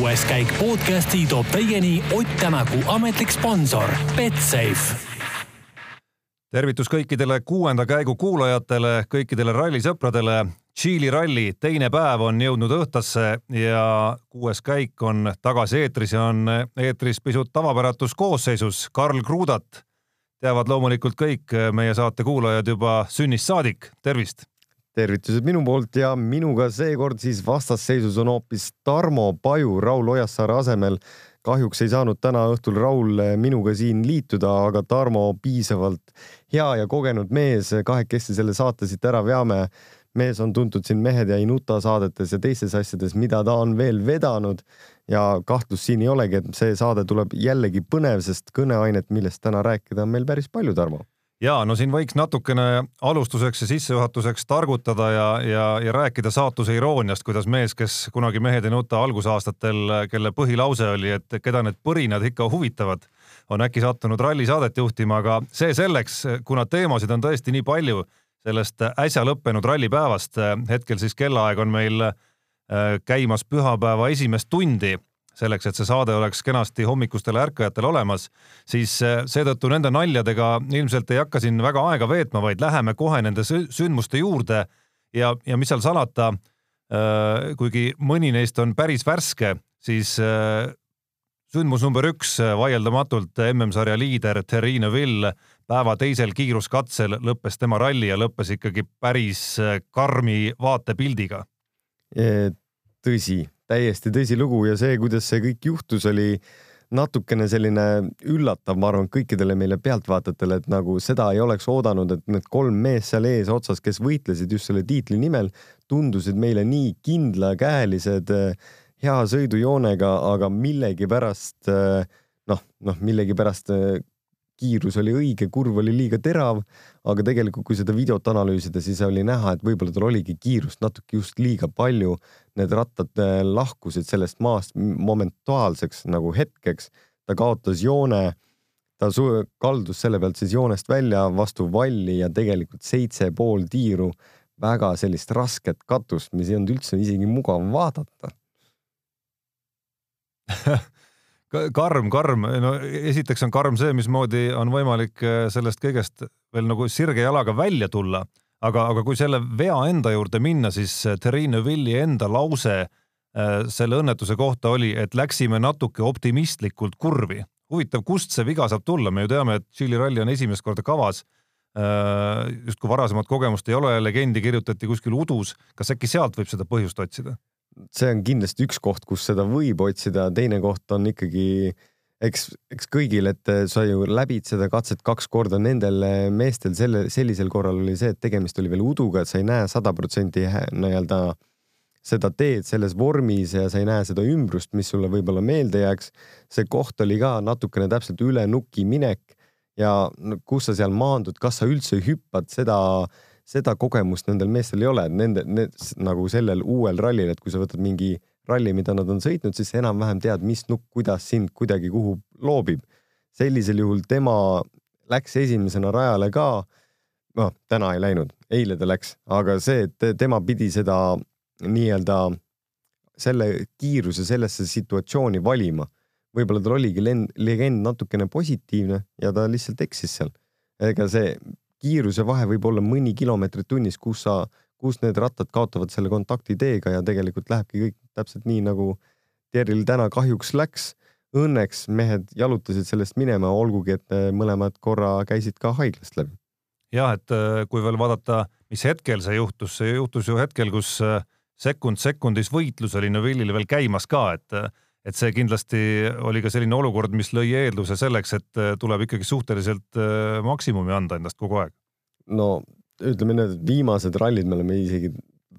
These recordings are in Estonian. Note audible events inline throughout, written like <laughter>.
kuues käik podcasti toob teieni Ott Tänaku ametlik sponsor Betsafe tervitus kõikidele kuuenda käigu kuulajatele, kõikidele rallisõpradele. Tšiili ralli teine päev on jõudnud õhtasse ja kuues käik on tagasi eetris ja on eetris pisut tavapäratus koosseisus. Karl Kruudat teavad loomulikult kõik meie saate kuulajad juba sünnist saadik. tervist tervitused minu poolt ja minuga seekord siis vastasseisus on hoopis Tarmo Paju Raul Ojassaare asemel. kahjuks ei saanud täna õhtul Raul minuga siin liituda, aga Tarmo piisavalt hea ja kogenud mees, kahekesti selle saate siit ära veame. mees on tuntud siin Mehed ja ei nuta saadetes ja teistes asjades, mida ta on veel vedanud ja kahtlust siin ei olegi, et see saade tuleb jällegi põnev, sest kõneainet, millest täna rääkida, on meil päris palju, Tarmo ja no siin võiks natukene alustuseks ja sissejuhatuseks targutada ja, ja, ja rääkida saatuse irooniast, kuidas mees, kes kunagi Mehed ei nuta algusaastatel, kelle põhilause oli, et keda need põrinad ikka huvitavad, on äkki sattunud rallisaadet juhtima, aga see selleks, kuna teemasid on tõesti nii palju sellest äsja lõppenud rallipäevast. hetkel siis kellaaeg on meil äh, käimas pühapäeva esimest tundi selleks, et see saade oleks kenasti hommikustele ärkajatele olemas, siis eh, seetõttu nende naljadega ilmselt ei hakka siin väga aega veetma, vaid läheme kohe nende sündmuste juurde ja, ja mis seal salata, eh, kuigi mõni neist on päris värske, siis eh, sündmus number üks vaieldamatult MM-sarja liider Thierry Neuville päeva teisel kiiruskatsel lõppes tema ralli ja lõppes ikkagi päris karmi vaatepildiga. tõsi täiesti tõsilugu ja see, kuidas see kõik juhtus, oli natukene selline üllatav, ma arvan, kõikidele meile pealtvaatajatele, et nagu seda ei oleks oodanud, et need kolm meest seal eesotsas, kes võitlesid just selle tiitli nimel, tundusid meile nii kindlakäelised, hea sõidujoonega, aga millegipärast noh, noh, millegipärast kiirus oli õige, kurv oli liiga terav, aga tegelikult, kui seda videot analüüsida, siis oli näha, et võib-olla tal oligi kiirust natuke just liiga palju. Need rattad äh, lahkusid sellest maast momentuaalseks nagu hetkeks, ta kaotas joone, ta kaldus selle pealt siis joonest välja vastu valli ja tegelikult seitse pool tiiru, väga sellist rasket katust, mis ei olnud üldse isegi mugav vaadata <laughs> karm, karm, no esiteks on karm see, mismoodi on võimalik äh, sellest kõigest veel nagu sirge jalaga välja tulla, aga, aga kui selle vea enda juurde minna, siis äh, Terrine Villi enda lause äh, selle õnnetuse kohta oli, et läksime natuke optimistlikult kurvi. huvitav, kust see viga saab tulla, me ju teame, et Tšiili ralli on esimest korda kavas. justkui varasemat kogemust ei ole, legendi kirjutati kuskil udus. kas äkki sealt võib seda põhjust otsida? See on kindlasti üks koht, kus seda võib otsida, teine koht on ikkagi eks, eks kõigil, et sa ju läbid seda katset kaks korda, nendel meestel selle, sellisel korral oli see, et tegemist oli veel uduga, et sa ei näe sada protsenti nii-öelda seda teed selles vormis ja sa ei näe seda ümbrust, mis sulle võib-olla meelde jääks. see koht oli ka natukene täpselt üle nuki minek ja kus sa seal maandud, kas sa üldse hüppad seda äh, seda kogemust nendel meestel ei ole, nende, need nagu sellel uuel rallil, et kui sa võtad mingi ralli, mida nad on sõitnud, siis enam-vähem tead, mis nukk, kuidas sind kuidagi kuhu loobib. sellisel juhul tema läks esimesena rajale ka. noh, täna ei läinud, eile ta läks, aga see, et tema pidi seda nii-öelda selle kiiruse sellesse situatsiooni valima. võib-olla tal oligi legend natukene positiivne ja ta lihtsalt eksis seal. ega see kiiruse vahe võib olla mõni kilomeetrit tunnis, kus sa, kus need rattad kaotavad selle kontakti teega ja tegelikult lähebki kõik täpselt nii, nagu Terril täna kahjuks läks. Õnneks mehed jalutasid sellest minema, olgugi et mõlemad korra käisid ka haiglast läbi. jah, et äh, kui veel vaadata, mis hetkel see juhtus, see juhtus ju hetkel, kus äh, sekund sekundis võitlus oli Neville'il veel käimas ka, et äh, et see kindlasti oli ka selline olukord, mis lõi eelduse selleks, et äh, tuleb ikkagi suhteliselt äh, maksimumi anda endast kogu aeg. no ütleme need viimased rallid me oleme isegi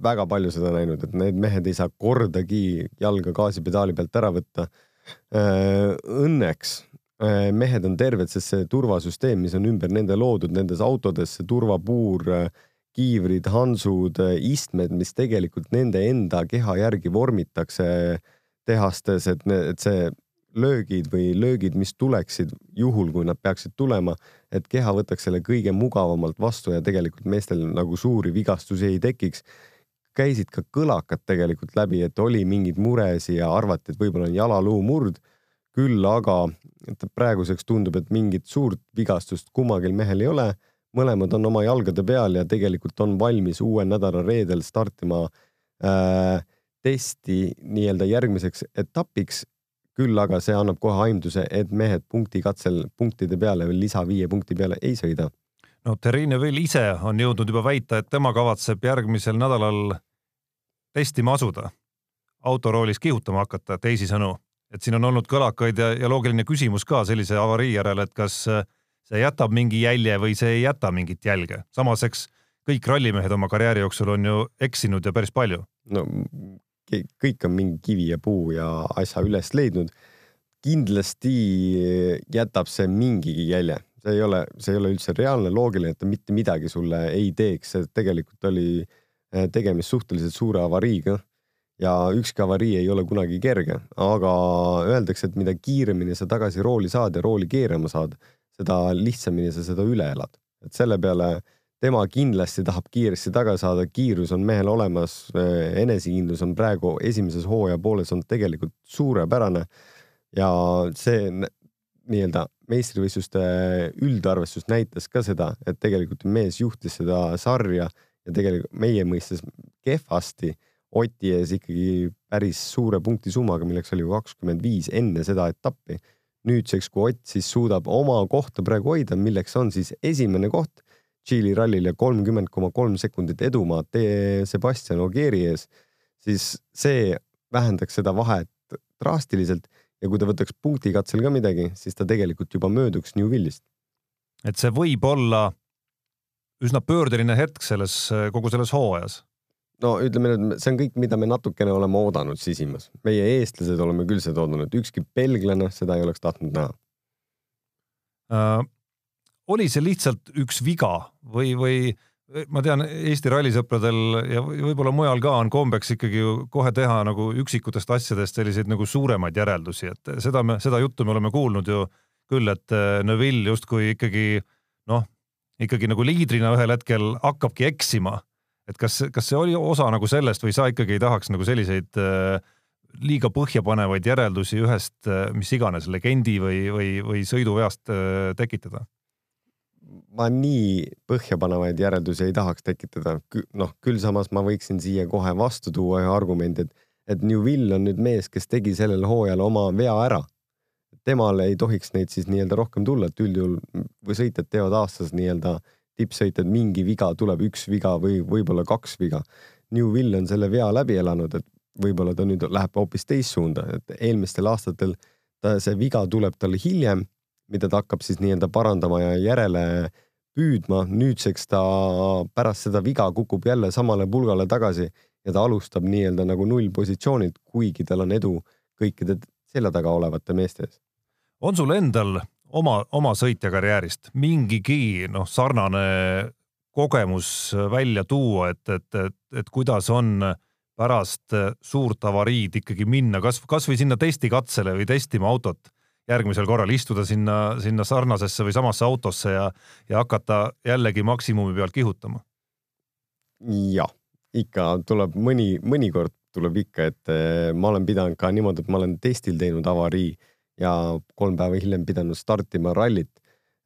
väga palju seda näinud, et need mehed ei saa kordagi jalga gaasipedaali pealt ära võtta. Äh, õnneks mehed on terved, sest see turvasüsteem, mis on ümber nende loodud nendes autodes, see turvapuur, kiivrid, hansud, istmed, mis tegelikult nende enda keha järgi vormitakse tehastes, et, et see löögid või löögid, mis tuleksid juhul, kui nad peaksid tulema, et keha võtaks selle kõige mugavamalt vastu ja tegelikult meestel nagu suuri vigastusi ei tekiks. käisid ka kõlakad tegelikult läbi, et oli mingeid muresid ja arvati, et võib-olla on jalaluu murd. küll aga praeguseks tundub, et mingit suurt vigastust kummalgi mehel ei ole. mõlemad on oma jalgade peal ja tegelikult on valmis uuel nädala reedel startima äh, testi nii-öelda järgmiseks etapiks. küll aga see annab kohe aimduse, et mehed punktikatsel punktide peale või lisa viie punkti peale ei sõida no Terrine Vill ise on jõudnud juba väita, et tema kavatseb järgmisel nädalal testima asuda, autoroolis kihutama hakata, teisisõnu, et siin on olnud kõlakaid ja, ja loogiline küsimus ka sellise avarii järel, et kas see jätab mingi jälje või see ei jäta mingit jälge. samas, eks kõik rallimehed oma karjääri jooksul on ju eksinud ja päris palju. no kõik on mingi kivi ja puu ja asja üles leidnud. kindlasti jätab see mingigi jälje see ei ole, see ei ole üldse reaalne, loogiline, et ta mitte midagi sulle ei teeks, tegelikult oli eh, tegemist suhteliselt suure avariiga ja ükski avarii ei ole kunagi kerge, aga öeldakse, et mida kiiremini sa tagasi rooli saad ja rooli keerama saad, seda lihtsamini sa seda üle elad. et selle peale tema kindlasti tahab kiiresti tagasi saada, kiirus on mehel olemas, eh, enesekindlus on praegu esimeses hooaja pooles on tegelikult suurepärane ja see nii-öelda meistrivõistluste üldarvestus näitas ka seda, et tegelikult mees juhtis seda sarja ja tegelikult meie mõistes kehvasti Oti ees ikkagi päris suure punktisummaga, milleks oli kakskümmend viis enne seda etappi. nüüdseks, kui Ott siis suudab oma kohta praegu hoida, milleks on siis esimene koht Tšiili rallil ja kolmkümmend koma kolm sekundit edumaad Sebastian Ogieri ees, siis see vähendaks seda vahet drastiliselt ja kui ta võtaks punktikatsel ka midagi, siis ta tegelikult juba mööduks Newville'ist. et see võib olla üsna pöördeline hetk selles, kogu selles hooajas. no ütleme nüüd, see on kõik, mida me natukene oleme oodanud sisimas. meie, eestlased, oleme küll seda oodanud, ükski belglane seda ei oleks tahtnud näha äh,. Oli see lihtsalt üks viga või, või ma tean, Eesti rallisõpradel ja võib-olla mujal ka on kombeks ikkagi ju kohe teha nagu üksikutest asjadest selliseid nagu suuremaid järeldusi, et seda me, seda juttu me oleme kuulnud ju küll, et äh, Neville justkui ikkagi noh, ikkagi nagu liidrina ühel hetkel hakkabki eksima. et kas, kas see oli osa nagu sellest või sa ikkagi ei tahaks nagu selliseid äh, liiga põhjapanevaid järeldusi ühest äh, mis iganes legendi või, või, või sõiduveast tekitada? Ma nii põhjapanevaid järeldusi ei tahaks tekitada. noh, küll samas ma võiksin siia kohe vastu tuua ühe argumendi, et, et Newvil on nüüd mees, kes tegi sellel hooajal oma vea ära. temale ei tohiks neid siis nii-öelda rohkem tulla, et üldjuhul või sõitjad teevad aastas nii-öelda tippsõitjad, mingi viga tuleb, üks viga või võib-olla kaks viga. Newvil on selle vea läbi elanud, et võib-olla ta nüüd läheb hoopis teist suunda, et eelmistel aastatel ta, see viga tuleb talle hiljem mida ta hakkab siis nii-öelda parandama ja järele püüdma. nüüdseks ta pärast seda viga kukub jälle samale pulgale tagasi ja ta alustab nii-öelda nagu nullpositsioonilt, kuigi tal on edu kõikide selja taga olevate meeste ees. on sul endal oma, oma sõitjakarjäärist mingigi noh, sarnane kogemus välja tuua, et, et, et, et kuidas on pärast suurt avariid ikkagi minna kas, kasvõi sinna testikatsele või testima autot järgmisel korral istuda sinna, sinna sarnasesse või samasse autosse ja, ja hakata jällegi maksimumi pealt kihutama? jah, ikka tuleb mõni, mõnikord tuleb ikka, et eh, ma olen pidanud ka niimoodi, et ma olen testil teinud avarii ja kolm päeva hiljem pidanud startima rallit.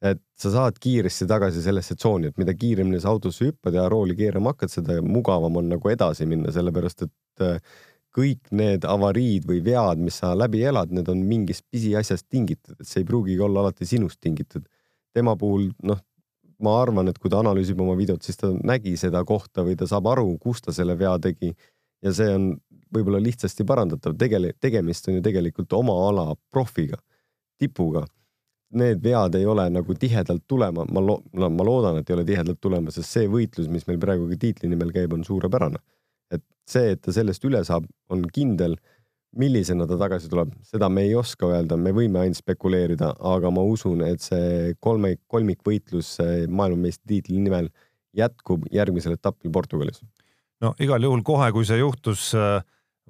et sa saad kiiresti tagasi sellesse tsooni, et mida kiiremini sa autosse hüppad ja rooli keerama hakkad, seda mugavam on nagu edasi minna, sellepärast et eh, kõik need avariid või vead, mis sa läbi elad, need on mingist pisiasjast tingitud, et see ei pruugigi olla alati sinust tingitud. tema puhul, noh, ma arvan, et kui ta analüüsib oma videot, siis ta nägi seda kohta või ta saab aru, kus ta selle vea tegi. ja see on võib-olla lihtsasti parandatav, tegele-, tegemist on ju tegelikult oma ala profiga, tipuga. Need vead ei ole nagu tihedalt tulema, ma lo-, no ma loodan, et ei ole tihedalt tulema, sest see võitlus, mis meil praegu ka tiitli nimel käib, on suurepärane see, et ta sellest üle saab, on kindel. millisena ta tagasi tuleb, seda me ei oska öelda, me võime ainult spekuleerida, aga ma usun, et see kolme, kolmikvõitlus maailmameistritiitli nimel jätkub järgmisel etapil Portugalis. no igal juhul kohe, kui see juhtus, äh,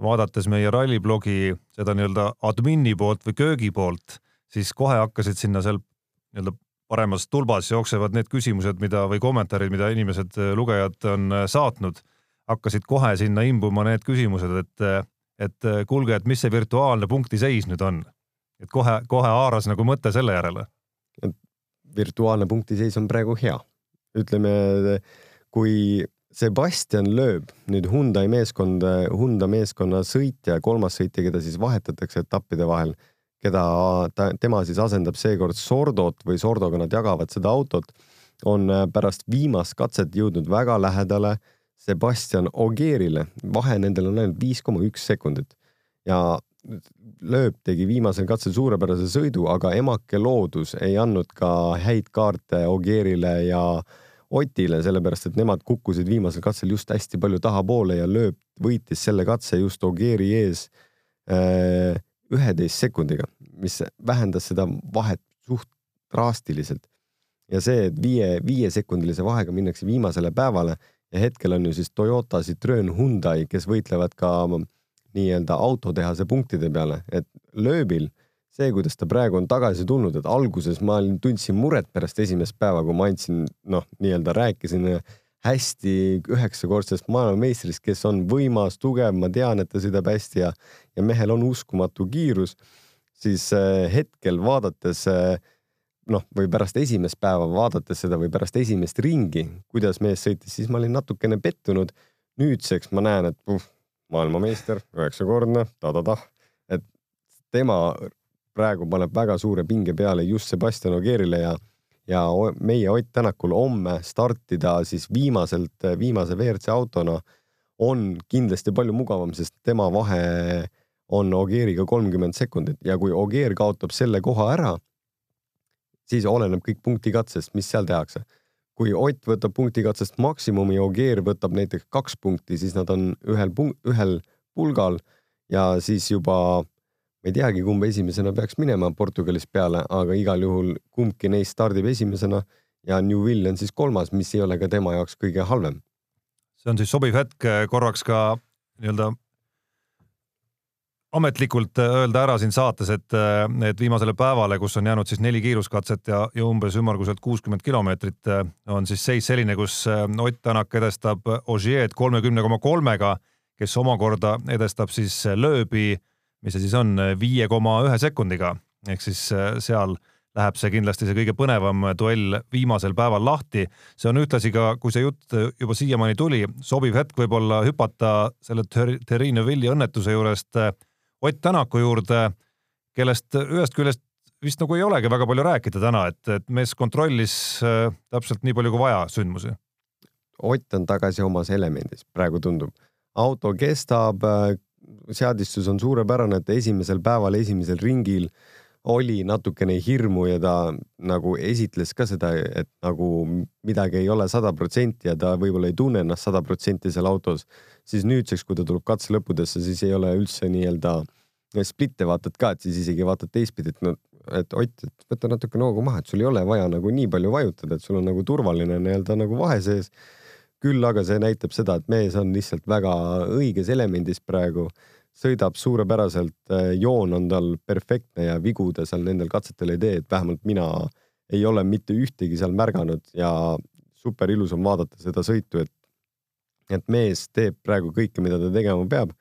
vaadates meie ralliblogi seda nii-öelda admini poolt või köögi poolt, siis kohe hakkasid sinna seal nii-öelda paremas tulbas jooksevad need küsimused, mida või kommentaarid, mida inimesed, äh, lugejad on äh, saatnud hakkasid kohe sinna imbuma need küsimused, et, et kuulge, et mis see virtuaalne punktiseis nüüd on. et kohe, kohe haaras nagu mõte selle järele. virtuaalne punktiseis on praegu hea. ütleme, kui Sebastian Loeb, nüüd Hyundai meeskond, Hyundai meeskonna sõitja, kolmas sõitja, keda siis vahetatakse etappide vahel, keda ta, tema siis asendab seekord Sordot või Sordoga nad jagavad seda autot, on pärast viimast katset jõudnud väga lähedale Sebastian Ogierile, vahe nendel on ainult viis koma üks sekundit ja Lööb tegi viimasel katsel suurepärase sõidu, aga emake loodus ei andnud ka häid kaarte Ogierile ja Otile, sellepärast et nemad kukkusid viimasel katsel just hästi palju tahapoole ja Lööb võitis selle katse just Ogieri ees äh, üheteist sekundiga, mis vähendas seda vahet suht drastiliselt. ja see, et viie, viiesekundilise vahega minnakse viimasele päevale ja hetkel on ju siis Toyota, Citroen, Hyundai, kes võitlevad ka nii-öelda autotehase punktide peale, et lööbil see, kuidas ta praegu on tagasi tulnud, et alguses ma tundsin muret pärast esimest päeva, kui ma andsin, noh, nii-öelda rääkisin hästi üheksakordsest maailmameistrist, kes on võimas, tugev, ma tean, et ta sõidab hästi ja, ja mehel on uskumatu kiirus, siis äh, hetkel vaadates äh, noh, või pärast esimest päeva vaadates seda või pärast esimest ringi, kuidas mees sõitis, siis ma olin natukene pettunud. nüüdseks ma näen, et puh, maailmameister, üheksakordne, ta-ta-tah, et tema praegu paneb väga suure pinge peale just Sebastian Ogierile ja, ja meie Ott Tänakul homme startida siis viimaselt, viimase WRC autona on kindlasti palju mugavam, sest tema vahe on Ogieriga kolmkümmend sekundit ja kui Ogier kaotab selle koha ära siis oleneb kõik punktikatsest, mis seal tehakse. kui Ott võtab punktikatsest maksimumi ja Ogier võtab näiteks kaks punkti, siis nad on ühel punkt, ühel pulgal ja siis juba ma ei teagi, kumb esimesena peaks minema Portugalis peale, aga igal juhul kumbki neist stardib esimesena ja Newvil on siis kolmas, mis ei ole ka tema jaoks kõige halvem. see on siis sobiv hetk korraks ka nii-öelda ametlikult äh, öelda ära siin saates, et, äh, et viimasele päevale, kus on jäänud siis neli kiiruskatset ja, ja umbes ümmarguselt kuuskümmend kilomeetrit, äh, on siis seis selline, kus Ott Tänak edestab Ogier'd kolmekümne koma kolmega, kes omakorda edestab siis lööbi, mis see siis on, viie koma ühe sekundiga ehk siis seal läheb see kindlasti see kõige põnevam duell viimasel päeval lahti. see on ühtlasi ka, kui see jutt juba siiamaani tuli, sobiv hetk võib-olla hüpata selle Terrine Villi õnnetuse juurest Ott Tänaku juurde, kellest ühest küljest vist nagu ei olegi väga palju rääkida täna, et, et mees kontrollis äh, täpselt nii palju kui vaja sündmusi. Ott on tagasi omas elemendis, praegu tundub. auto kestab, äh, seadistus on suurepärane, et esimesel päeval, esimesel ringil oli natukene hirmu ja ta nagu esitles ka seda, et nagu midagi ei ole sada protsenti ja ta võib-olla ei tunne ennast sada protsenti seal autos, siis nüüdseks, kui ta tuleb katse lõppudesse, siis ei ole üldse nii-öelda splitte vaatad ka, et siis isegi vaatad teistpidi, et no, et Ott, et võta natuke noogu maha, et sul ei ole vaja nagu nii palju vajutada, et sul on nagu turvaline nii-öelda nagu vahe sees. küll aga see näitab seda, et mees on lihtsalt väga õiges elemendis praegu, sõidab suurepäraselt, joon on tal perfektne ja vigu ta seal nendel katsetel ei tee, et vähemalt mina ei ole mitte ühtegi seal märganud ja super ilus on vaadata seda sõitu, et et mees teeb praegu kõike, mida ta tegema peab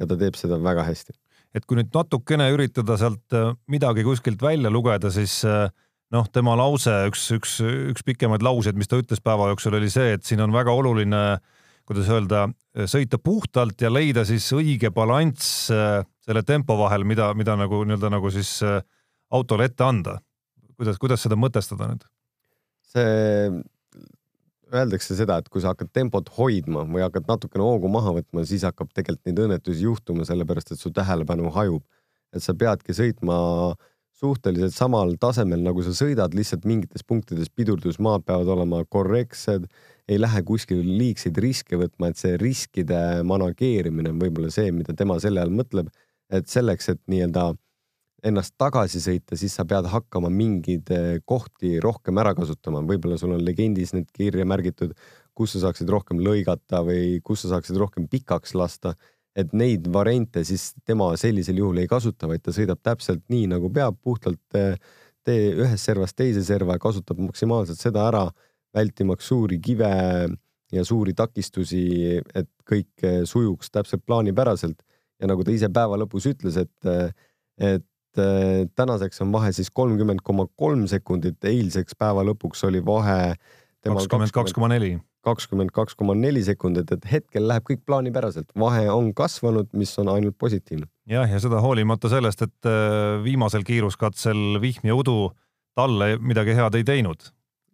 ja ta teeb seda väga hästi et kui nüüd natukene üritada sealt äh, midagi kuskilt välja lugeda, siis äh, noh, tema lause, üks, üks, üks pikemaid lauseid, mis ta ütles päeva jooksul, oli see, et siin on väga oluline, kuidas öelda, sõita puhtalt ja leida siis õige balanss äh, selle tempo vahel, mida, mida nagu nii-öelda nagu siis autole ette anda. kuidas, kuidas seda mõtestada nüüd? see öeldakse seda, et kui sa hakkad tempot hoidma või hakkad natukene hoogu maha võtma, siis hakkab tegelikult neid õnnetusi juhtuma, sellepärast et su tähelepanu hajub. et sa peadki sõitma suhteliselt samal tasemel, nagu sa sõidad, lihtsalt mingites punktides pidurdusmaad peavad olema korrektsed, ei lähe kuskil liigseid riske võtma, et see riskide manageerimine on võib-olla see, mida tema selle all mõtleb, et selleks, et nii-öelda ennast tagasi sõita, siis sa pead hakkama mingeid eh, kohti rohkem ära kasutama, võib-olla sul on legendis need kirja märgitud, kus sa saaksid rohkem lõigata või kus sa saaksid rohkem pikaks lasta. et neid variante siis tema sellisel juhul ei kasuta, vaid ta sõidab täpselt nii nagu peab, puhtalt eh, tee ühest servast teise serva kasutab maksimaalselt seda ära, vältimaks suuri kive, ja suuri takistusi, et kõik sujuks täpselt plaanipäraselt. ja nagu ta ise päeva lõpus ütles, et, et tänaseks on vahe siis kolmkümmend koma kolm sekundit, eilseks päeva lõpuks oli vahe kakskümmend kaks koma neli kakskümmend kaks koma neli sekundit, et hetkel läheb kõik plaanipäraselt, vahe on kasvanud, mis on ainult positiivne. jah, ja seda hoolimata sellest, et äh, viimasel kiiruskatsel vihm ja udu talle midagi head ei teinud.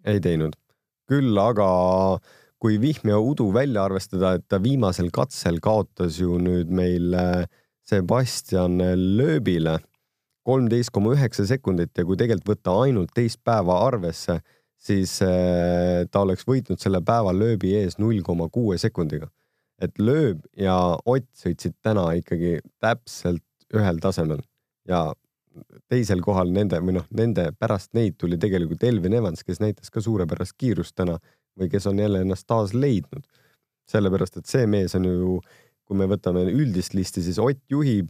ei teinud, küll aga kui vihm ja udu välja arvestada, et ta viimasel katsel kaotas ju nüüd meil äh, Sebastian Lööbile kolmteist koma üheksa sekundit ja kui tegelikult võtta ainult teist päeva arvesse siis äh, ta oleks võitnud selle päeva lööbi ees null koma kuue sekundiga. et lööb ja Ott sõitsid täna ikkagi täpselt ühel tasemel ja teisel kohal nende või noh, nende pärast neid tuli tegelikult Elvin Evans, kes näitas ka suurepärast kiirust täna või kes on jälle ennast taas leidnud. sellepärast, et see mees on ju, kui me võtame üldist listi, siis Ott juhib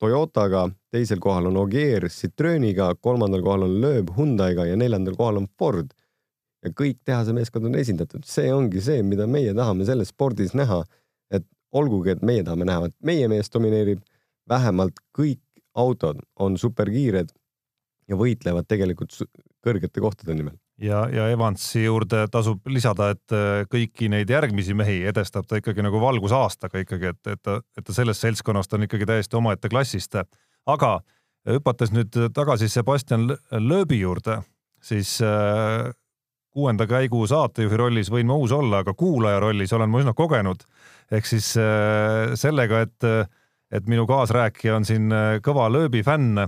Toyotaga, teisel kohal on Ogier Citrooniga, kolmandal kohal on Loeb Hyundai'ga ja neljandal kohal on Ford ja kõik tehase meeskond on esindatud, see ongi see, mida meie tahame selles spordis näha. et olgugi, et meie tahame näha, et meie mees domineerib, vähemalt kõik autod on superkiired ja võitlevad tegelikult kõrgete kohtade nimel. Ja, ja Evansi juurde tasub lisada, et äh, kõiki neid järgmisi mehi edestab ta ikkagi nagu valgusaastaga ikkagi, et, et ta, et ta sellest seltskonnast on ikkagi täiesti omaette klassist. aga hüpates nüüd tagasi Sebastian Lööbi juurde, siis äh, kuuenda käigu saatejuhi rollis võin ma uus olla, aga kuulaja rollis olen ma üsna kogenud. ehk siis äh, sellega, et, et minu kaasrääkija on siin äh, kõva lööbi fänn,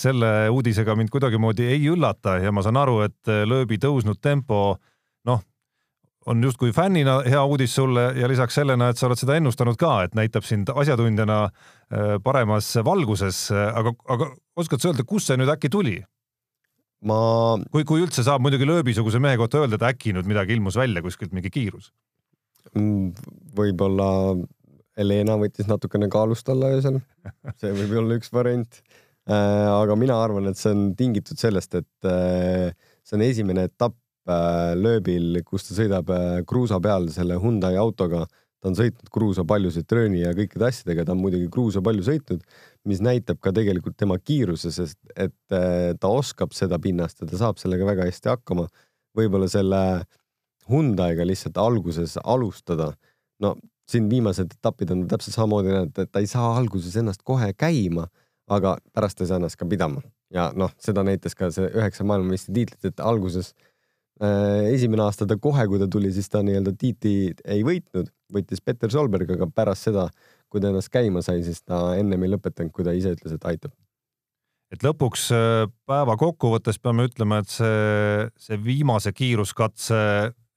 selle uudisega mind kuidagimoodi ei üllata ja ma saan aru, et lööbi tõusnud tempo, noh, on justkui fännina hea uudis sulle ja lisaks sellena, et sa oled seda ennustanud ka, et näitab sind asjatundjana paremas valguses, aga, aga oskad sa öelda, kust see nüüd äkki tuli? ma. kui, kui üldse saab muidugi lööbisuguse mehe kohta öelda, et äkki nüüd midagi ilmus välja kuskilt, mingi kiirus. Mm, võib-olla Helena võttis natukene kaalust alla öösel, see võib olla üks variant. Äh, aga mina arvan, et see on tingitud sellest, et äh, see on esimene etapp äh, lööbil, kus ta sõidab kruusa peal selle Hyundai autoga ta on sõitnud kruusa paljusid trööni ja kõikide asjadega, ta on muidugi kruusa palju sõitnud, mis näitab ka tegelikult tema kiiruse, sest et ta oskab seda pinnast ja ta saab sellega väga hästi hakkama. võib-olla selle Hyundai'ga lihtsalt alguses alustada. no siin viimased etapid on täpselt samamoodi näinud, et ta ei saa alguses ennast kohe käima, aga pärast ei saa ennast ka pidama ja noh, seda näitas ka see üheksa maailmameistritiitlit, et alguses Äh, esimene aasta ta kohe, kui ta tuli, siis ta nii-öelda tiiti ei võitnud, võitis Peter Solberg, aga pärast seda, kui ta ennast käima sai, siis ta ennem ei lõpetanud, kui ta ise ütles, et aitab. et lõpuks äh, päeva kokkuvõttes peame ütlema, et see, see viimase kiiruskatse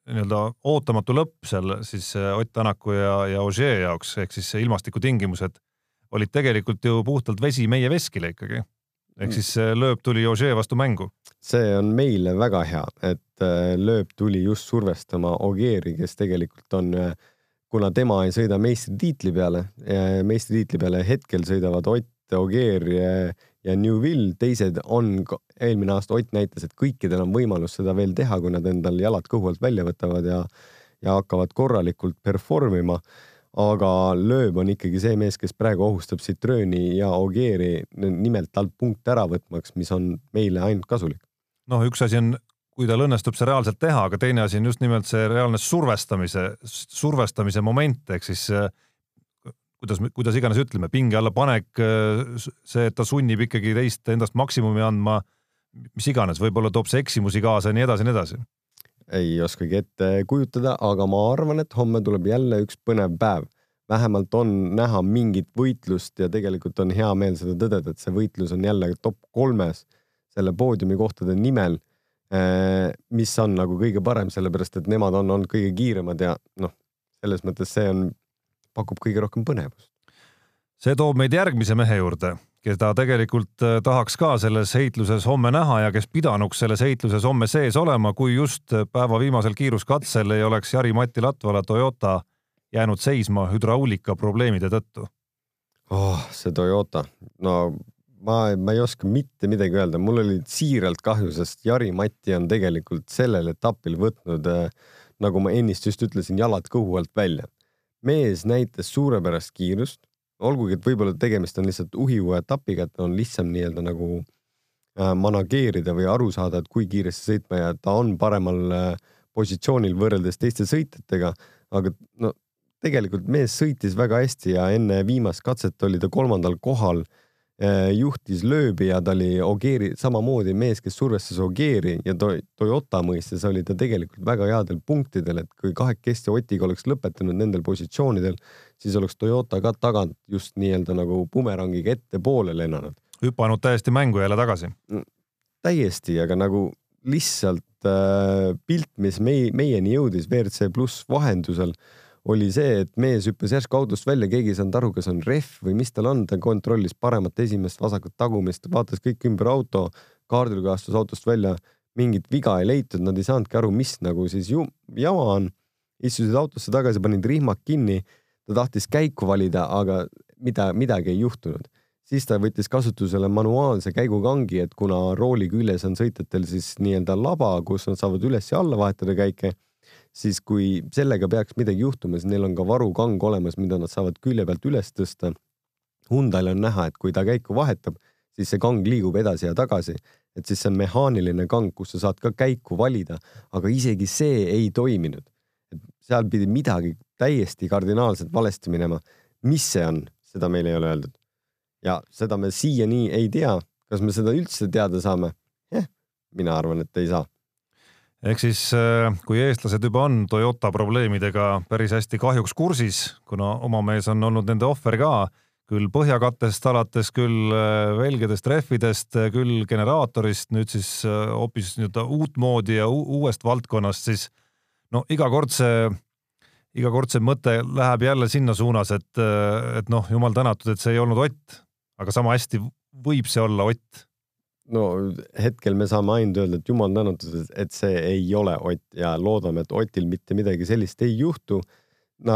nii-öelda ootamatu lõpp seal siis äh, Ott Tänaku ja, ja Ogier jaoks ehk siis ilmastikutingimused olid tegelikult ju puhtalt vesi meie veskile ikkagi. Ehk siis lööb tuli Ogier vastu mängu. see on meile väga hea, et äh, lööb tuli just survestama Ogieri, kes tegelikult on, äh, kuna tema ei sõida meistritiitli peale, meistritiitli peale hetkel sõidavad Ott, Ogier ja, Newville, teised on, eelmine aasta Ott näitas, et kõikidel on võimalus seda veel teha, kui nad endal jalad kõhu alt välja võtavad ja, ja hakkavad korralikult perform ima aga Lööb on ikkagi see mees, kes praegu ohustab Citrooni ja Ogieri nimelt talt punkte ära võtmaks, mis on meile ainult kasulik. noh, üks asi on, kui tal õnnestub see reaalselt teha, aga teine asi on just nimelt see reaalne survestamise, survestamise moment ehk siis kuidas, kuidas iganes ütleme, pinge alla panek, see, et ta sunnib ikkagi teist endast maksimumi andma, mis iganes, võib-olla toob see eksimusi kaasa ja nii edasi ja nii edasi ei oskagi ette kujutada, aga ma arvan, et homme tuleb jälle üks põnev päev. vähemalt on näha mingit võitlust ja tegelikult on hea meel seda tõdeda, et see võitlus on jälle top kolmes selle poodiumikohtade nimel. Eh, mis on nagu kõige parem, sellepärast et nemad on olnud kõige kiiremad ja noh, selles mõttes see on, pakub kõige rohkem põnevust. see toob meid järgmise mehe juurde keda tegelikult äh, tahaks ka selles heitluses homme näha ja kes pidanuks selles heitluses homme sees olema, kui just päeva viimasel kiiruskatsel ei oleks Jari-Mati Latvala Toyota jäänud seisma hüdraulika probleemide tõttu oh,. see Toyota, no ma, ma ei oska mitte midagi öelda, mul oli siiralt kahju, sest Jari-Mati on tegelikult sellel etapil võtnud äh, nagu ma ennist just ütlesin, jalad kõhu alt välja. mees näitas suurepärast kiirust, olgugi et võib-olla tegemist on lihtsalt uhiuue etapiga, et on lihtsam nii-öelda nagu äh, manageerida või aru saada, et kui kiiresti sõitma ja ta on paremal äh, positsioonil võrreldes teiste sõitjatega, aga no tegelikult mees sõitis väga hästi ja enne viimast katset oli ta kolmandal kohal juhtis lööbi ja ta oli Ogieri, samamoodi mees, kes survestas Ogieri ja to, Toyota mõistes oli ta tegelikult väga headel punktidel, et kui kahekesti Otiga oleks lõpetanud nendel positsioonidel, siis oleks Toyota ka tagant just nii-öelda nagu bumerangiga ettepoole lennanud. hüpanud täiesti mängu jälle tagasi. täiesti, aga nagu lihtsalt äh, pilt, mis mei, meieni jõudis WRC pluss vahendusel oli see, et mees hüppas järsku autost välja, keegi ei saanud aru, kas on rehv või mis tal on, ta kontrollis paremat esimest, vasakut tagumist, vaatas kõik ümber auto, kaardil astus autost välja, mingit viga ei leitud, nad ei saanudki aru, mis nagu siis ju jama on. istusid autosse tagasi, panid rihmad kinni, ta tahtis käiku valida, aga mida, midagi ei juhtunud. siis ta võttis kasutusele manuaalse käigukangi, et kuna rooli küljes on sõitjatel siis nii-öelda laba, kus nad saavad üles ja alla vahetada käike siis kui sellega peaks midagi juhtuma, siis neil on ka varukang olemas, mida nad saavad külje pealt üles tõsta. Hyundai'l on näha, et kui ta käiku vahetab, siis see kang liigub edasi ja tagasi, et siis see on mehaaniline kang, kus sa saad ka käiku valida, aga isegi see ei toiminud. seal pidi midagi täiesti kardinaalselt valesti minema. mis see on, seda meile ei ole öeldud. ja seda me siiani ei tea. kas me seda üldse teada saame eh,? mina arvan, et ei saa ehk siis äh, kui eestlased juba on Toyota probleemidega päris hästi kahjuks kursis, kuna oma mees on olnud nende ohver ka, küll põhjakattest alates, küll äh, velgedest, rehvidest, küll generaatorist, nüüd siis äh, hoopis nii-öelda uutmoodi ja uuest valdkonnast, siis no iga kord see, iga kord see mõte läheb jälle sinna suunas, et, et noh, jumal tänatud, et see ei olnud Ott, aga sama hästi võib see olla Ott no hetkel me saame ainult öelda, et jumal tänatud, et see ei ole Ott ja loodame, et Otil mitte midagi sellist ei juhtu. no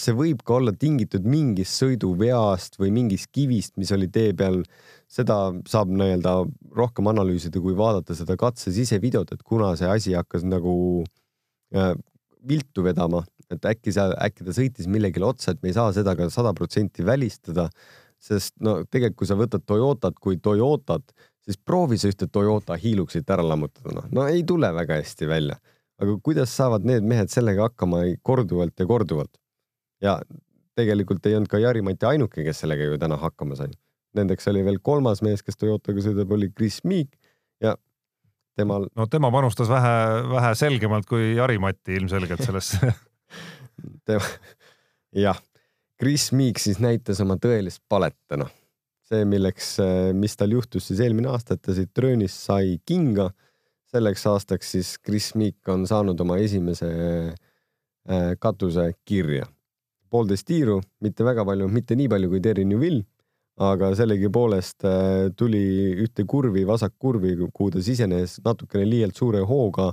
see võib ka olla tingitud mingist sõiduveast või mingist kivist, mis oli tee peal. seda saab nii-öelda rohkem analüüsida, kui vaadata seda katse sisevideot, et kuna see asi hakkas nagu äh, viltu vedama, et äkki seal, äkki ta sõitis millegile otsa, et me ei saa seda ka sada protsenti välistada sest no tegelikult, kui sa võtad Toyotat kui Toyotat, siis proovi sa ühte Toyota hiiluksit ära lammutada, noh, no ei tule väga hästi välja. aga kuidas saavad need mehed sellega hakkama korduvalt ja korduvalt? ja tegelikult ei olnud ka Jari-Mati ainuke, kes sellega ju täna hakkama sai. Nendeks oli veel kolmas mees, kes Toyotaga sõidab, oli Chris Meek ja temal. no tema panustas vähe, vähe selgemalt kui Jari-Mati ilmselgelt sellesse <laughs> tema, jah, Chris Meek siis näitas oma tõelist palet täna see, milleks, äh, mis tal juhtus siis eelmine aasta, et ta siit Tröönist sai kinga. selleks aastaks siis Chris Meek on saanud oma esimese äh, katuse kirja. poolteist tiiru, mitte väga palju, mitte nii palju kui Terry Newvil, aga sellegipoolest äh, tuli ühte kurvi, vasakkurvi, kuhu ta sisenes natukene liialt suure hooga,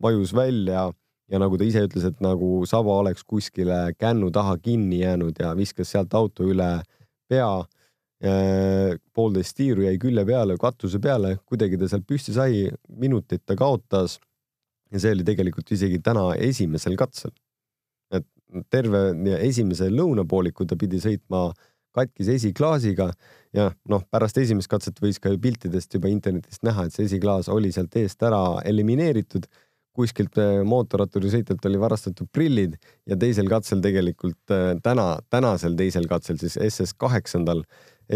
vajus välja ja nagu ta ise ütles, et nagu saba oleks kuskile kännu taha kinni jäänud ja viskas sealt auto üle pea poolteist tiiru jäi külje peale, katuse peale, kuidagi ta sealt püsti sai, minutit ta kaotas. ja see oli tegelikult isegi täna esimesel katsel. et terve esimese lõunapooliku ta pidi sõitma katkise esiklaasiga ja noh, pärast esimest katset võis ka piltidest juba internetist näha, et see esiklaas oli sealt eest ära elimineeritud. kuskilt äh, mootorratturi sõitjalt oli varastatud prillid ja teisel katsel tegelikult äh, täna, tänasel teisel katsel siis SS kaheksandal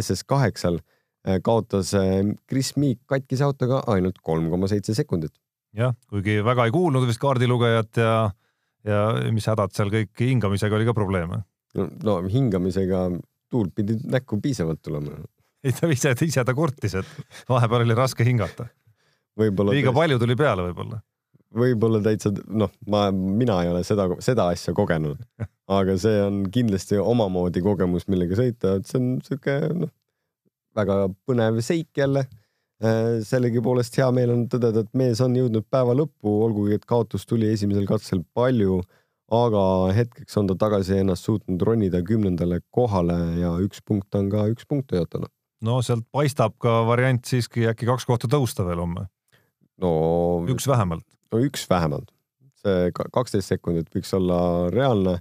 SS8-l äh, kaotas äh, Chris Meek katkise autoga ainult kolm koma seitse sekundit. jah, kuigi väga ei kuulnud vist kaardilugejat ja, ja mis hädad seal kõik, hingamisega oli ka probleeme. no hingamisega tuult pidi näkku piisavalt tulema. ei ta ise, ise ta kurtis, et vahepeal oli raske hingata. liiga palju tuli peale võib-olla võib-olla täitsa noh, ma, mina ei ole seda, seda asja kogenud, <laughs> aga see on kindlasti omamoodi kogemus, millega sõita, et see on sihuke noh, väga põnev seik jälle. Äh, sellegipoolest hea meel on tõdeda, et mees on jõudnud päeva lõppu, olgugi et kaotus tuli esimesel katsel palju, aga hetkeks on ta tagasi ennast suutnud ronida kümnendale kohale ja üks punkt on ka üks punkt Toyotale. no sealt paistab ka variant siiski äkki kaks kohta tõusta veel homme. no üks vähemalt no üks vähemalt. see kaksteist sekundit võiks olla reaalne,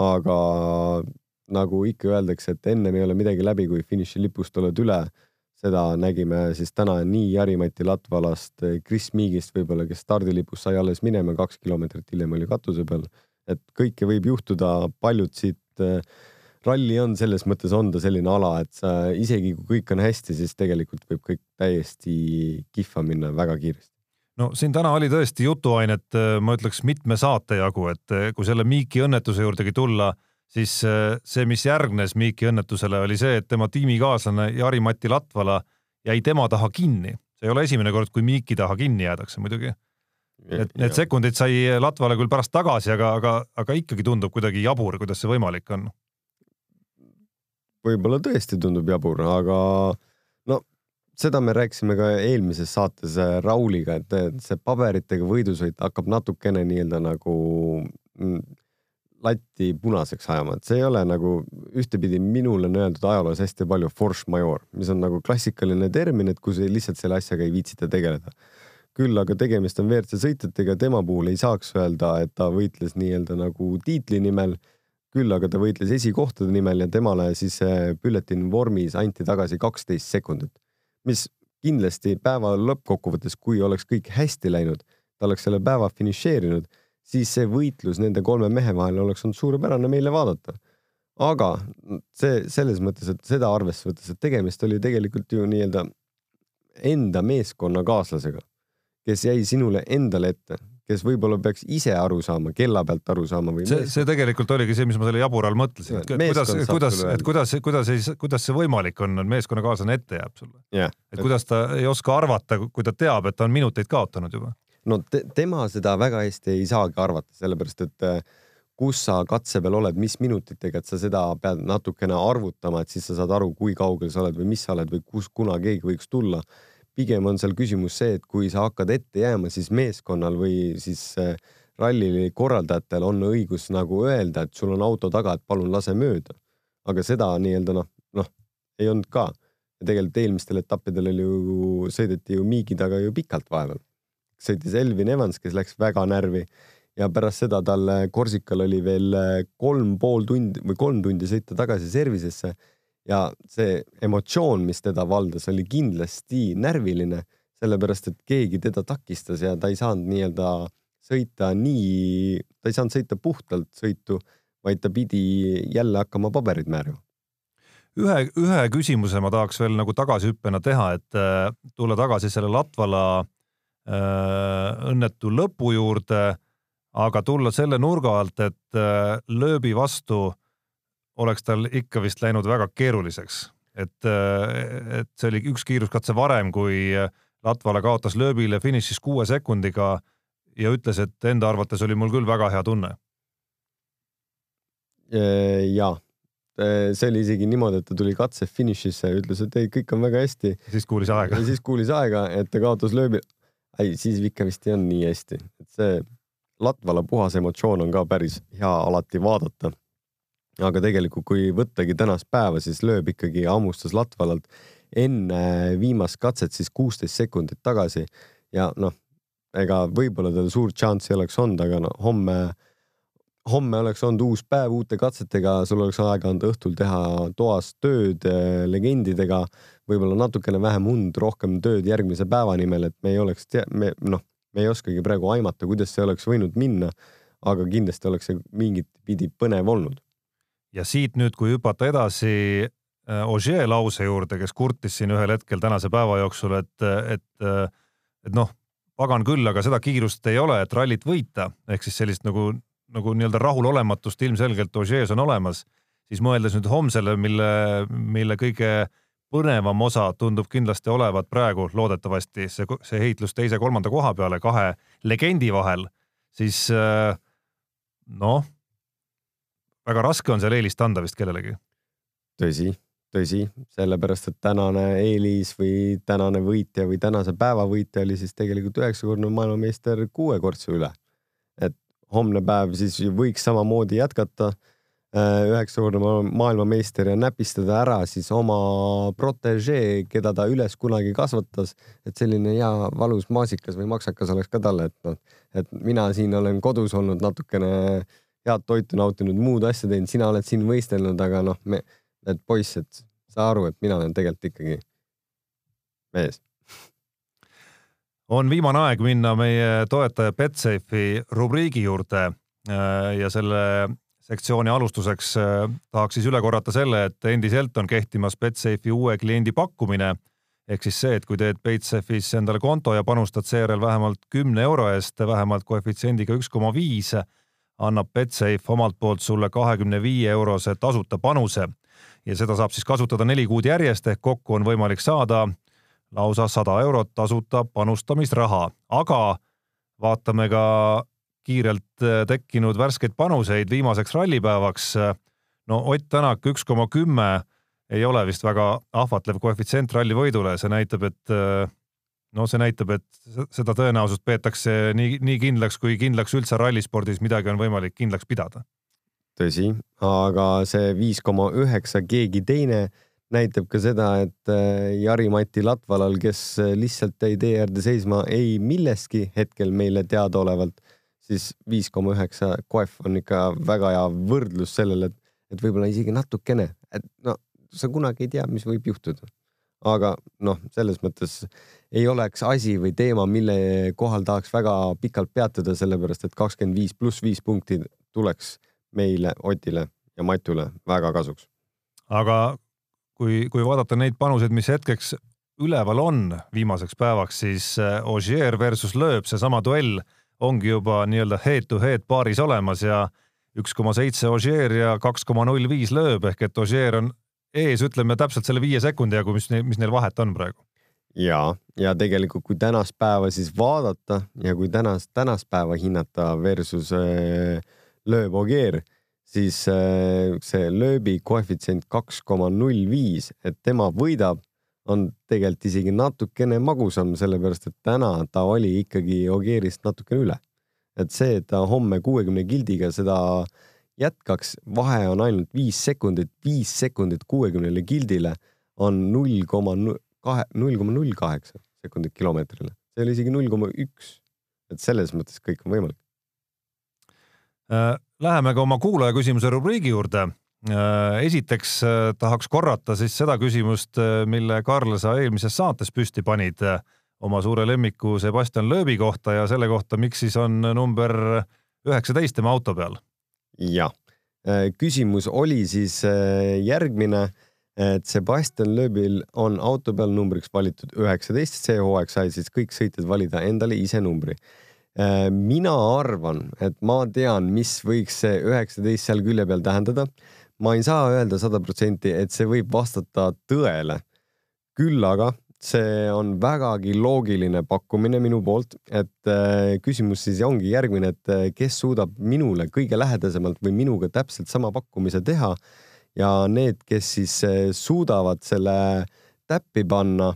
aga nagu ikka öeldakse, et ennem ei ole midagi läbi, kui finišilipust oled üle. seda nägime siis täna nii Jari-Mati Latvalast, Chris Miigist võib-olla, kes stardilipust sai alles minema, kaks kilomeetrit hiljem oli katuse peal. et kõike võib juhtuda, paljud siit äh, ralli on selles mõttes, on ta selline ala, et sa isegi kui kõik on hästi, siis tegelikult võib kõik täiesti kihva minna väga kiiresti. No siin täna oli tõesti jutuainet, ma ütleks mitme saate jagu, et kui selle Miiki õnnetuse juurdegi tulla, siis see, mis järgnes Miiki õnnetusele, oli see, et tema tiimikaaslane Jari-Mati Latvala jäi tema taha kinni. see ei ole esimene kord, kui Miiki taha kinni jäädakse muidugi. et need sekundid sai Latvale küll pärast tagasi, aga, aga, aga ikkagi tundub kuidagi jabur, kuidas see võimalik on võib-olla tõesti tundub jabur, aga seda me rääkisime ka eelmises saates äh, Rauliga, et see paberitega võidusõit hakkab natukene nii-öelda nagu mm, latti punaseks ajama, et see ei ole nagu ühtepidi minule on öeldud ajaloos hästi palju force major, mis on nagu klassikaline termin, et kus lihtsalt selle asjaga ei viitsita tegeleda. küll aga tegemist on WRC sõitjatega, tema puhul ei saaks öelda, et ta võitles nii-öelda nagu tiitli nimel küll aga ta võitles esikohtade nimel ja temale siis bülletini vormis anti tagasi kaksteist sekundit, mis kindlasti päeva lõppkokkuvõttes, kui oleks kõik hästi läinud, ta oleks selle päeva finišeerinud, siis see võitlus nende kolme mehe vahel oleks olnud suurepärane meile vaadata. aga see selles mõttes, et seda arvesse võttes, et tegemist oli tegelikult ju nii-öelda enda meeskonnakaaslasega, kes jäi sinule endale ette, kes võib-olla peaks ise aru saama, kella pealt aru saama või. see, see tegelikult oligi see, mis ma selle jabura all mõtlesin, et kuidas, kuidas, et kuidas, kuidas ei, kuidas see võimalik on, et meeskonnakaaslane ette jääb sulle yeah.. et kuidas ta ei oska arvata, kui ta teab, et ta on minuteid kaotanud juba. no te, tema seda väga hästi ei saagi arvata, sellepärast et äh, kus sa katse peal oled, mis minutitega, et sa seda pead natukene arvutama, et siis sa saad aru, kui kaugel sa oled või mis sa oled või kus, kuna keegi võiks tulla pigem on seal küsimus see, et kui sa hakkad ette jääma, siis meeskonnal või siis äh, ralli korraldajatel on õigus nagu öelda, et sul on auto taga, et palun lase mööda. aga seda nii-öelda noh, noh ei olnud ka. ja tegelikult eelmistel etappidel oli ju, sõideti ju Miigi taga ju pikalt vahepeal. sõitis Elvin Evans, kes läks väga närvi ja pärast seda tal Korsikal oli veel äh, kolm pool tundi või kolm tundi sõita tagasi servisesse ja see emotsioon, mis teda valdas, oli kindlasti närviline, sellepärast et keegi teda takistas ja ta ei saanud nii-öelda sõita nii, ta ei saanud sõita puhtalt sõitu, vaid ta pidi jälle hakkama paberid määrima. ühe, ühe küsimuse ma tahaks veel nagu tagasihüppena teha, et äh, tulla tagasi selle Latvala äh, õnnetu lõpu juurde, aga tulla selle nurga alt, et äh, lööbi vastu äh, oleks tal ikka vist läinud väga keeruliseks, et, et see oli üks kiiruskatse varem, kui Latvala kaotas lööbile finišis kuue sekundiga ja ütles, et enda arvates oli mul küll väga hea tunne. ja, see oli isegi niimoodi, et ta tuli katse finišisse ja ütles, et ei, kõik on väga hästi. siis kuulis aega. siis kuulis aega, et ta kaotas lööbi. ei, siis ikka vist ei olnud nii hästi, et see Latvala puhas emotsioon on ka päris hea alati vaadata aga tegelikult, kui võttagi tänast päeva, siis lööb ikkagi hammustas Latvalalt enne viimast katset siis kuusteist sekundit tagasi. Ja noh, ega võib-olla tal suurt šanssi oleks olnud, aga no homme, homme oleks olnud uus päev uute katsetega, sul oleks aega olnud õhtul teha toas tööd eh, legendidega, võib-olla natukene vähem und, rohkem tööd järgmise päeva nimel, et me ei oleks, me noh, me ei oskagi praegu aimata, kuidas see oleks võinud minna, aga kindlasti oleks see mingit pidi põnev olnud ja siit nüüd, kui hüpata edasi äh, Ogier lause juurde, kes kurtis siin ühel hetkel tänase päeva jooksul, et, et, et noh, pagan küll, aga seda kiirust ei ole, et rallit võita, ehk siis sellist nagu, nagu nii-öelda rahulolematust ilmselgelt Ogier's on olemas, siis mõeldes nüüd homsele, mille, mille kõige põnevam osa tundub kindlasti olevat praegu loodetavasti see, see heitlus teise-kolmanda koha peale kahe legendi vahel, siis äh, noh väga raske on seal eelist anda vist kellelegi. tõsi, tõsi, sellepärast et tänane eelis või tänane võitja või tänase päeva võitja oli siis tegelikult üheksakordne maailmameister kuuekordse üle. et homne päev siis võiks samamoodi jätkata. üheksakordne maailmameister ja näpistada ära siis oma protežee, keda ta üles kunagi kasvatas, et selline hea valus maasikas või maksakas oleks ka talle, et noh, et mina siin olen kodus olnud natukene head toitu nautinud, muud asja teinud, sina oled siin võistelnud, aga noh, me, et poiss, et saa aru, et mina olen tegelikult ikkagi mees. On viimane aeg minna meie toetaja Betsafe'i rubriigi juurde äh, ja selle sektsiooni alustuseks äh, tahaks siis üle korrata selle, et endiselt on kehtimas Betsafe'i uue kliendi pakkumine. Ehk siis see, et kui teed Betsafe'is endale konto ja panustad seejärel vähemalt kümne euro eest vähemalt koefitsiendiga üks koma viis, annab Betsafe omalt poolt sulle kahekümne viie eurose tasuta panuse. Ja seda saab siis kasutada neli kuud järjest ehk kokku on võimalik saada lausa sada eurot tasuta panustamisraha, aga vaatame ka kiirelt äh, tekkinud värskeid panuseid viimaseks rallipäevaks. no Ott Tänak üks koma kümme ei ole vist väga ahvatlev koefitsient ralli võidule, see näitab, et äh, no see näitab, et seda tõenäosust peetakse nii, nii kindlaks, kui kindlaks üldse rallispordis midagi on võimalik kindlaks pidada. tõsi, aga see viis koma üheksa keegi teine näitab ka seda, et äh, Jari-Mati Latvalal, kes lihtsalt jäi tee äärde seisma ei milleski hetkel meile teadaolevalt, siis viis koma üheksa koef on ikka väga hea võrdlus sellele, et, et võib-olla isegi natukene, et no sa kunagi ei tea, mis võib juhtuda. aga noh, selles mõttes ei oleks asi või teema, mille kohal tahaks väga pikalt peatuda, sellepärast et kakskümmend viis pluss viis punkti tuleks meile, Otile ja Matule väga kasuks. aga kui, kui vaadata neid panuseid, mis hetkeks üleval on viimaseks päevaks, siis äh, Ogier versus Lööb, seesama duell ongi juba nii-öelda head to head paaris olemas ja üks koma seitse Ogier ja kaks koma null viis Lööb ehk et Ogier on ees, ütleme täpselt selle viie sekundi jagu, mis, mis neil vahet on praegu. Ja, ja tegelikult, kui tänast päeva siis vaadata ja kui tänast, tänast päeva hinnata versus äh, Lööb Ogier siis äh, see lööbi koefitsient kaks koma null viis, et tema võidab, on tegelikult isegi natukene magusam, sellepärast et täna ta oli ikkagi Ogierist natukene üle. et see, et ta homme kuuekümne gildiga seda jätkaks, vahe on ainult viis sekundit, viis sekundit kuuekümnele gildile on null koma kahe, null koma null kaheksa sekundit kilomeetrile, see oli isegi null koma üks. et selles mõttes kõik on võimalik Äh, läheme ka oma kuulaja küsimuse rubriigi juurde. Äh, esiteks äh, tahaks korrata siis seda küsimust, mille Karl, sa eelmises saates püsti panid oma suure lemmiku Sebastian Loebi kohta ja selle kohta, miks siis on number üheksateist tema auto peal. jah, küsimus oli siis järgmine, et Sebastian Loebil on auto peal numbriks valitud üheksateist, see hooaeg sai siis kõik sõitjad valida endale ise numbri Äh, mina arvan, et ma tean, mis võiks see üheksateist seal külje peal tähendada. ma ei saa öelda sada protsenti, et see võib vastata tõele. küll aga see on vägagi loogiline pakkumine minu poolt, et äh, küsimus siis ongi järgmine, et äh, kes suudab minule kõige lähedasemalt või minuga täpselt sama pakkumise teha ja need, kes siis suudavad selle täppi panna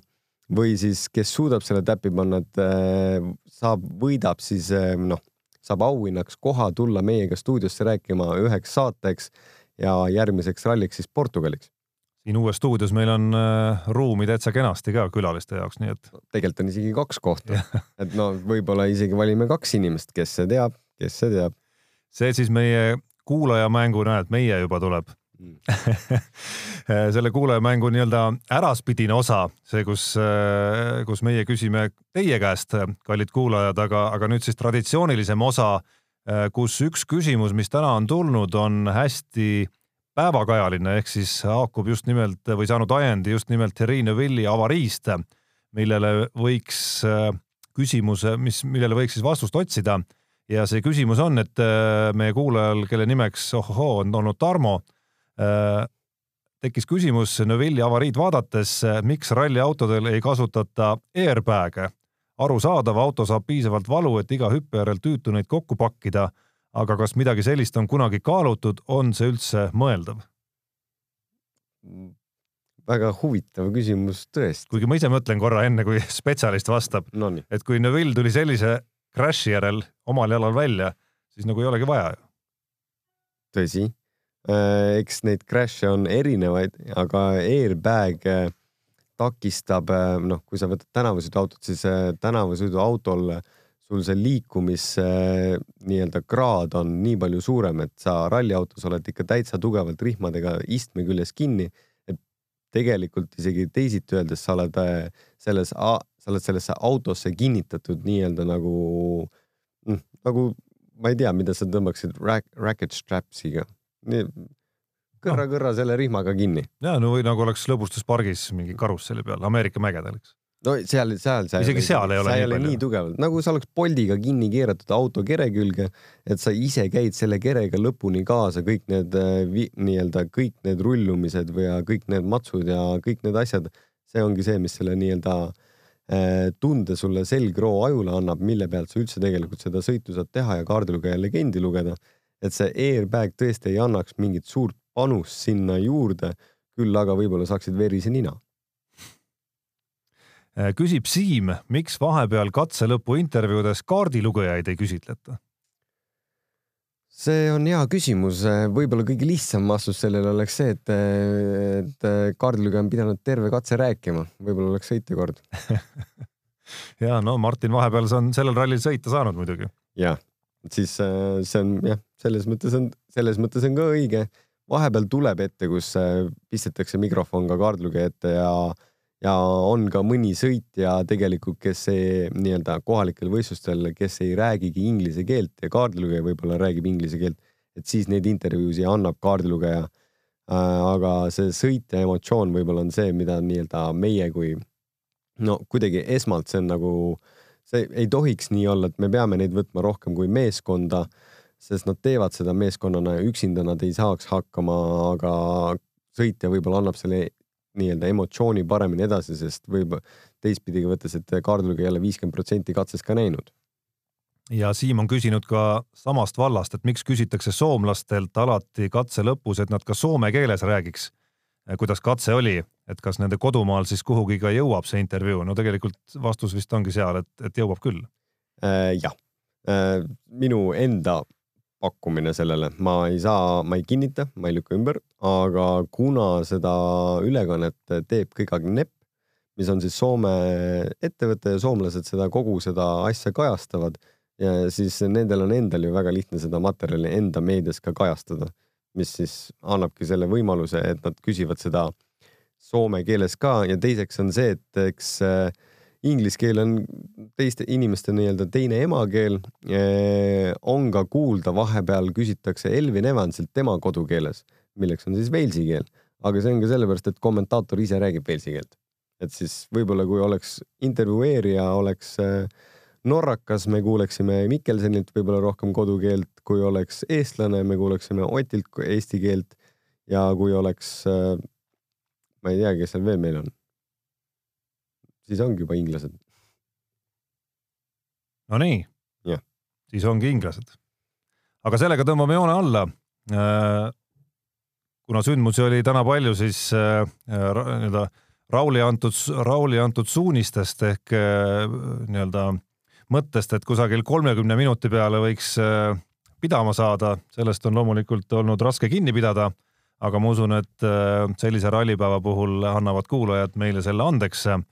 või siis, kes suudab selle täppi panna, et äh, saab, võidab siis äh, noh, saab auhinnaks koha tulla meiega stuudiosse rääkima üheks saateks ja järgmiseks ralliks siis Portugaliks. siin uues stuudios meil on ruumi täitsa kenasti ka külaliste jaoks, nii et. tegelikult on isegi kaks kohta, <laughs> et no võib-olla isegi valime kaks inimest, kes see teab, kes see teab. see siis meie kuulajamängu, näed, meie juba tuleb <laughs> selle kuulajamängu nii-öelda äraspidine osa, see, kus, kus meie küsime teie käest, kallid kuulajad, aga, aga nüüd siis traditsioonilisem osa, kus üks küsimus, mis täna on tulnud, on hästi päevakajaline ehk siis haakub just nimelt või saanud ajendi just nimelt Herine Villi avariist, millele võiks küsimuse, mis, millele võiks siis vastust otsida. ja see küsimus on, et meie kuulajal, kelle nimeks ohohoo on olnud Tarmo tekkis küsimus Neuvilli avariid vaadates, miks ralliautodel ei kasutata airbag'e. arusaadav, auto saab piisavalt valu, et iga hüppe järel tüütu neid kokku pakkida, aga kas midagi sellist on kunagi kaalutud, on see üldse mõeldav? väga huvitav küsimus tõesti. kuigi ma ise mõtlen korra enne, kui <laughs> spetsialist vastab no, et kui Neville tuli sellise crash'i järel omal jalal välja, siis nagu ei olegi vaja ju. tõsi eks neid crash'e on erinevaid, aga airbag takistab, noh, kui sa võtad tänavasõiduautot, siis tänavasõiduautol sul see liikumise nii-öelda kraad on nii palju suurem, et sa ralliautos oled ikka täitsa tugevalt rihmadega istme küljes kinni. et tegelikult isegi teisiti öeldes sa oled selles, sa oled sellesse autosse kinnitatud nii-öelda nagu, noh, nagu ma ei tea, mida sa tõmbaksid rack, racket straps'iga. Kõrra-kõrra selle rihmaga kinni. ja no või nagu oleks lõbustuspargis mingi karusselli peal Ameerika mägedel, eks no seal, seal, seal. isegi seal ei ole nii palju. nii tugevalt, nagu sa oleks Boltiga kinni keeratud auto kere külge, et sa ise käid selle kerega lõpuni kaasa, kõik need äh, nii-öelda kõik need rullumised või kõik need matsud ja kõik need asjad. see ongi see, mis selle nii-öelda äh, tunde sulle selgroo ajule annab, mille pealt sa üldse tegelikult seda sõitu saad teha ja kaardilugeja legendi lugeda. Et see airbag tõesti ei annaks mingit suurt panust sinna juurde, küll aga võib-olla saaksid verise nina Äh, küsib Siim, miks vahepeal katse lõpu intervjuudes kaardilugejaid ei küsitleta? see on hea küsimus, võib-olla kõige lihtsam vastus sellele oleks see, et, et kaardilugeja on pidanud terve katse rääkima, võib-olla oleks sõitjakord <laughs> ja no Martin vahepeal on sellel rallil sõita saanud muidugi. jah, siis äh, see on jah, selles mõttes on, selles mõttes on ka õige. vahepeal tuleb ette, kus äh, pistetakse mikrofon ka kaardilugeja ette ja ja on ka mõni sõitja tegelikult, kes nii-öelda kohalikel võistlustel, kes ei räägigi inglise keelt ja kaardilugeja võib-olla räägib inglise keelt, et siis neid intervjuusid annab kaardilugeja. Äh, aga see sõitja emotsioon võib-olla on see, mida nii-öelda meie kui no kuidagi esmalt see on nagu, see ei tohiks nii olla, et me peame neid võtma rohkem kui meeskonda, sest nad teevad seda meeskonnana ja üksinda nad ei saaks hakkama, aga sõitja võib-olla annab selle nii-öelda emotsiooni paremini edasi, sest võib teistpidi võttes, et kaardilugeja jälle viiskümmend protsenti katsest ka näinud. ja Siim on küsinud ka samast vallast, et miks küsitakse soomlastelt alati katse lõpus, et nad ka soome keeles räägiks, kuidas katse oli, et kas nende kodumaal siis kuhugi ka jõuab see intervjuu, no tegelikult vastus vist ongi seal, et, et jõuab küll äh,. jah äh,, minu enda pakkumine sellele, ma ei saa, ma ei kinnita, ma ei lükka ümber, aga kuna seda ülekannet teeb kõik Nepp, mis on siis Soome ettevõte ja soomlased seda kogu seda asja kajastavad ja siis nendel on endal ju väga lihtne seda materjali enda meedias ka kajastada, mis siis annabki selle võimaluse, et nad küsivad seda soome keeles ka. Ja teiseks on see, et eks äh, inglise keel on teiste inimeste nii-öelda teine emakeel. Eh, on ka kuulda, vahepeal küsitakse Elvin Evansilt tema kodukeeles, milleks on siis Walesi keel, aga see on ka sellepärast, et kommentaator ise räägib Walesi keelt. et siis võib-olla, kui oleks intervjueerija oleks eh, norrakas, me kuuleksime Mikkelsenilt võib-olla rohkem kodukeelt, kui oleks eestlane, me kuuleksime Otilt eesti keelt ja kui oleks, eh, ma ei tea, kes seal veel meil on siis ongi juba inglased. Nonii siis ongi inglased. aga sellega tõmbame joone alla. Äh, kuna sündmusi oli täna palju, siis äh, nii-öelda Rauli antud, Rauli antud suunistest ehk äh, nii-öelda mõttest, et kusagil kolmekümne minuti peale võiks pidama saada, sellest on loomulikult olnud raske kinni pidada, aga ma usun, et sellise rallipäeva puhul annavad kuulajad meile selle andeks Äh,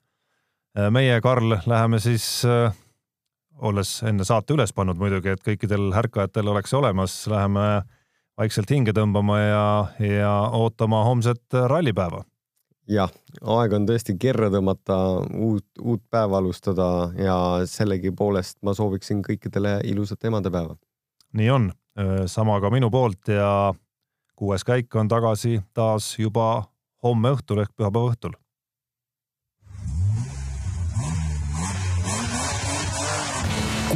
meie, Karl, läheme siis, äh, olles enne saate üles pannud muidugi, et kõikidel ärkajatel oleks olemas, läheme vaikselt hinge tõmbama ja, ja ootama homset rallipäeva. jah, aeg on tõesti kerre tõmmata, uut, uut päeva alustada ja sellegipoolest ma sooviksin kõikidele ilusat emadepäeva. nii on, äh, sama ka minu poolt ja kuues käik on tagasi taas juba homme õhtul ehk pühapäeva õhtul